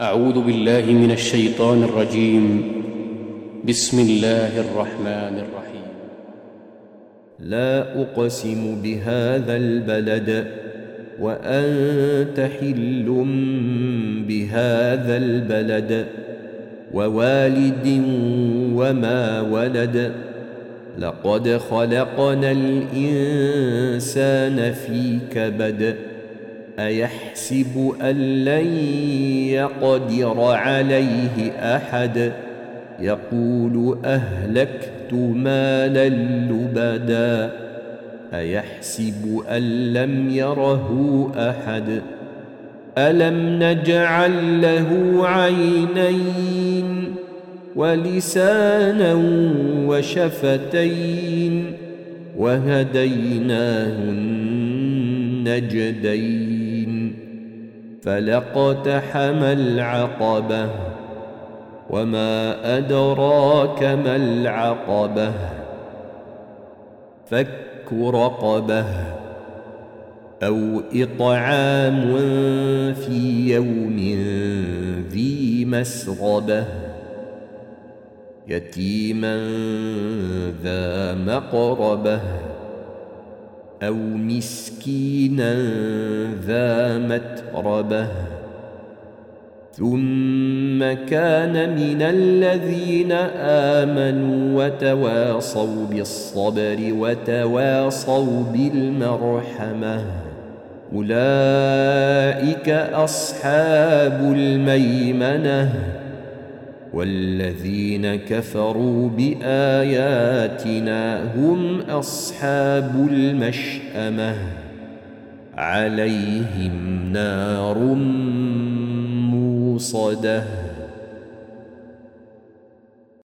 أعوذ بالله من الشيطان الرجيم. بسم الله الرحمن الرحيم. لا أقسم بهذا البلد وأنت حل بهذا البلد ووالد وما ولد. لقد خلقنا الإنسان في كبد أيحسب أن لن يقدر عليه أحد؟ يقول أهلكت مالا لبدا. أيحسب أن لم يره أحد؟ ألم نجعل له عينين ولسانا وشفتين وهديناه النجدين فلقتحم العقبة وما أدراك ما العقبة فك رقبة أو إطعام في يوم ذي مسغبة يتيما ذا مقربة أو مسكينا ذا متربة. ثم كان من الذين آمنوا وتواصوا بالصبر وتواصوا بالمرحمة. أولئك أصحاب الميمنة. والذين كفروا بآياتنا هم أصحاب المشأمة. عليهم نار موصدة.